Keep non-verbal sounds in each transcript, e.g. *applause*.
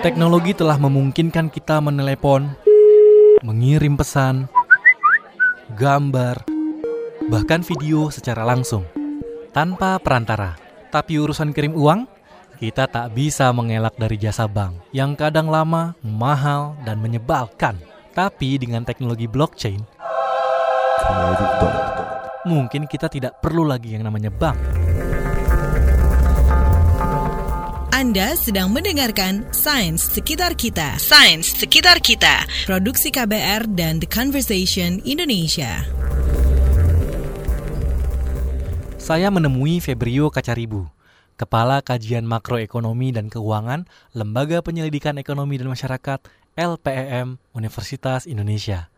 Teknologi telah memungkinkan kita menelepon, mengirim pesan, gambar, bahkan video secara langsung, tanpa perantara. Tapi urusan kirim uang, kita tak bisa mengelak dari jasa bank yang kadang lama, mahal, dan menyebalkan. Tapi dengan teknologi blockchain, mungkin kita tidak perlu lagi yang namanya bank. Anda sedang mendengarkan Sains Sekitar Kita. Sains Sekitar Kita. Produksi KBR dan The Conversation Indonesia. Saya menemui Febrio Kacaribu, Kepala Kajian Makroekonomi dan Keuangan Lembaga Penyelidikan Ekonomi dan Masyarakat LPEM Universitas Indonesia.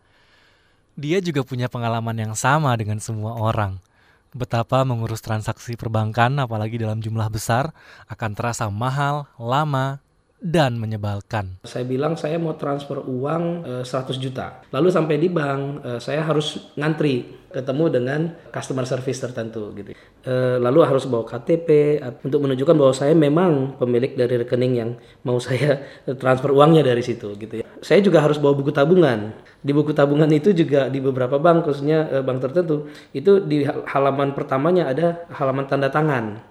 Dia juga punya pengalaman yang sama dengan semua orang – betapa mengurus transaksi perbankan apalagi dalam jumlah besar akan terasa mahal, lama, dan menyebalkan. Saya bilang saya mau transfer uang e, eh, 100 juta. Lalu sampai di bank e, saya harus ngantri ketemu dengan customer service tertentu gitu. E, lalu harus bawa KTP untuk menunjukkan bahwa saya memang pemilik dari rekening yang mau *laughs* saya transfer uangnya dari situ gitu ya. Saya juga harus bawa buku tabungan. Di buku tabungan itu juga di beberapa bank khususnya bank tertentu itu di halaman pertamanya ada halaman tanda tangan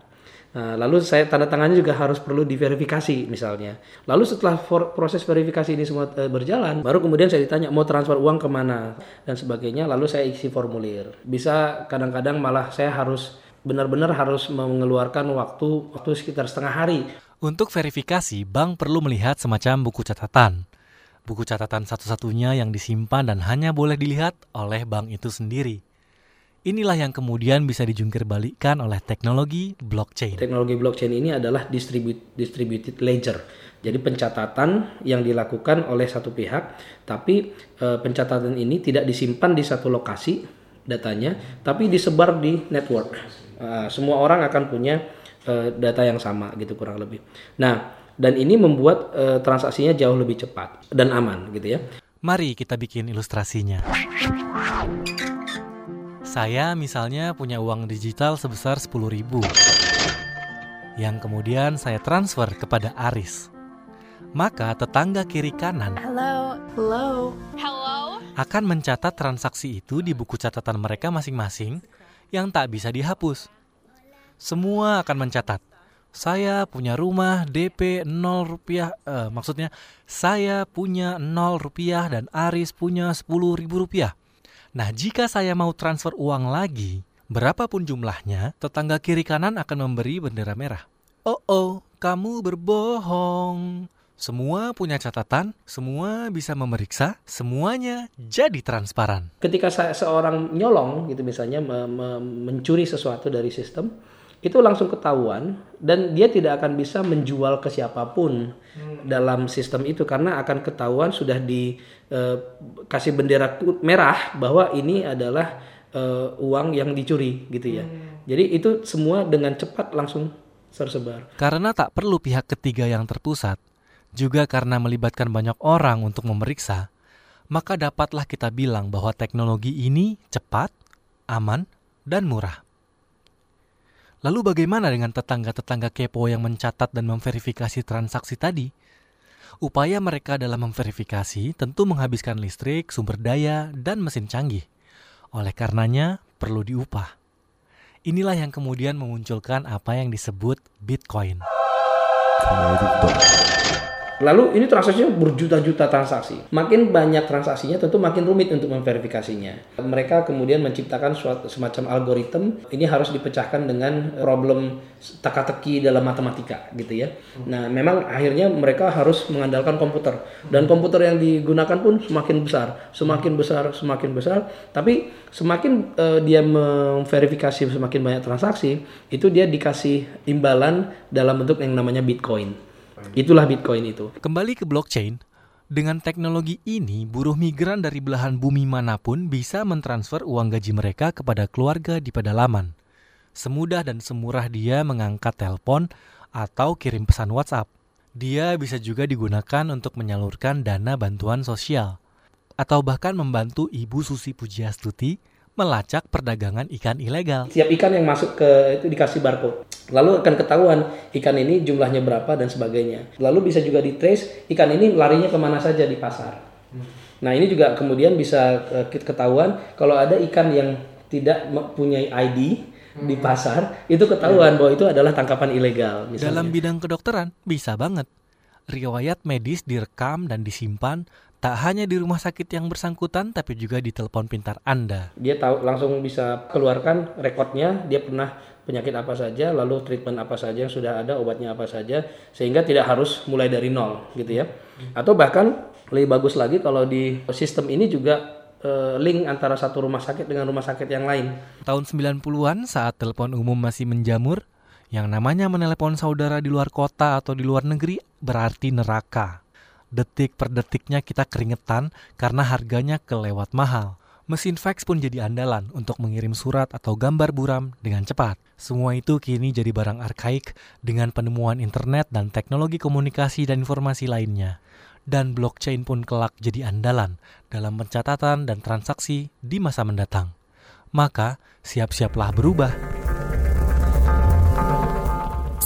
lalu saya tanda tangannya juga harus perlu diverifikasi misalnya. Lalu setelah for, proses verifikasi ini semua e, berjalan, baru kemudian saya ditanya mau transfer uang ke mana dan sebagainya. Lalu saya isi formulir. Bisa kadang-kadang malah saya harus benar-benar harus mengeluarkan waktu waktu sekitar setengah hari. Untuk verifikasi, bank perlu melihat semacam buku catatan. Buku catatan satu-satunya yang disimpan dan hanya boleh dilihat oleh bank itu sendiri. Inilah yang kemudian bisa dijungkir balikkan oleh teknologi blockchain. Teknologi blockchain ini adalah distribute, distributed ledger. Jadi pencatatan yang dilakukan oleh satu pihak, tapi e, pencatatan ini tidak disimpan di satu lokasi datanya, tapi disebar di network. E, semua orang akan punya e, data yang sama gitu kurang lebih. Nah, dan ini membuat e, transaksinya jauh lebih cepat dan aman gitu ya. Mari kita bikin ilustrasinya. Saya misalnya punya uang digital sebesar 10 ribu yang kemudian saya transfer kepada Aris. Maka tetangga kiri kanan Hello. Hello. Hello. akan mencatat transaksi itu di buku catatan mereka masing-masing yang tak bisa dihapus. Semua akan mencatat. Saya punya rumah DP 0 rupiah, eh, maksudnya saya punya 0 rupiah dan Aris punya 10 ribu rupiah. Nah, jika saya mau transfer uang lagi, berapapun jumlahnya, tetangga kiri kanan akan memberi bendera merah. Oh oh, kamu berbohong. Semua punya catatan, semua bisa memeriksa, semuanya jadi transparan. Ketika saya seorang nyolong gitu misalnya me me mencuri sesuatu dari sistem, itu langsung ketahuan dan dia tidak akan bisa menjual ke siapa pun hmm. dalam sistem itu karena akan ketahuan sudah di uh, kasih bendera merah bahwa ini adalah uh, uang yang dicuri gitu ya. Hmm. Jadi itu semua dengan cepat langsung tersebar. Karena tak perlu pihak ketiga yang terpusat, juga karena melibatkan banyak orang untuk memeriksa, maka dapatlah kita bilang bahwa teknologi ini cepat, aman, dan murah. Lalu bagaimana dengan tetangga-tetangga kepo yang mencatat dan memverifikasi transaksi tadi? Upaya mereka dalam memverifikasi tentu menghabiskan listrik, sumber daya, dan mesin canggih. Oleh karenanya, perlu diupah. Inilah yang kemudian memunculkan apa yang disebut Bitcoin. Lalu ini transaksinya berjuta-juta transaksi. Makin banyak transaksinya tentu makin rumit untuk memverifikasinya. Mereka kemudian menciptakan suatu semacam algoritma. Ini harus dipecahkan dengan problem teka-teki dalam matematika gitu ya. Nah, memang akhirnya mereka harus mengandalkan komputer dan komputer yang digunakan pun semakin besar, semakin besar, semakin besar. Tapi semakin uh, dia memverifikasi semakin banyak transaksi, itu dia dikasih imbalan dalam bentuk yang namanya Bitcoin. Itulah Bitcoin itu. Kembali ke blockchain, dengan teknologi ini, buruh migran dari belahan bumi mana pun bisa mentransfer uang gaji mereka kepada keluarga di pedalaman. Semudah dan semurah dia mengangkat telepon atau kirim pesan WhatsApp. Dia bisa juga digunakan untuk menyalurkan dana bantuan sosial. Atau bahkan membantu Ibu Susi Pujiastuti melacak perdagangan ikan ilegal. Setiap ikan yang masuk ke itu dikasih barcode Lalu akan ketahuan ikan ini jumlahnya berapa dan sebagainya. Lalu bisa juga di trace ikan ini larinya ke mana saja di pasar. Nah ini juga kemudian bisa eh, ketahuan kalau ada ikan yang tidak mempunyai ID di pasar itu ketahuan bahwa itu adalah tangkapan ilegal. Misalnya. Dalam bidang kedokteran bisa banget. Riwayat medis direkam dan disimpan tak hanya di rumah sakit yang bersangkutan tapi juga di telepon pintar Anda. Dia tahu langsung bisa keluarkan rekodnya, dia pernah penyakit apa saja, lalu treatment apa saja yang sudah ada, obatnya apa saja, sehingga tidak harus mulai dari nol gitu ya. Atau bahkan lebih bagus lagi kalau di sistem ini juga eh, link antara satu rumah sakit dengan rumah sakit yang lain. Tahun 90-an saat telepon umum masih menjamur, yang namanya menelepon saudara di luar kota atau di luar negeri berarti neraka. Detik per detiknya kita keringetan karena harganya kelewat mahal. Mesin fax pun jadi andalan untuk mengirim surat atau gambar buram dengan cepat. Semua itu kini jadi barang arkaik dengan penemuan internet dan teknologi komunikasi dan informasi lainnya. Dan blockchain pun kelak jadi andalan dalam pencatatan dan transaksi di masa mendatang. Maka, siap-siaplah berubah.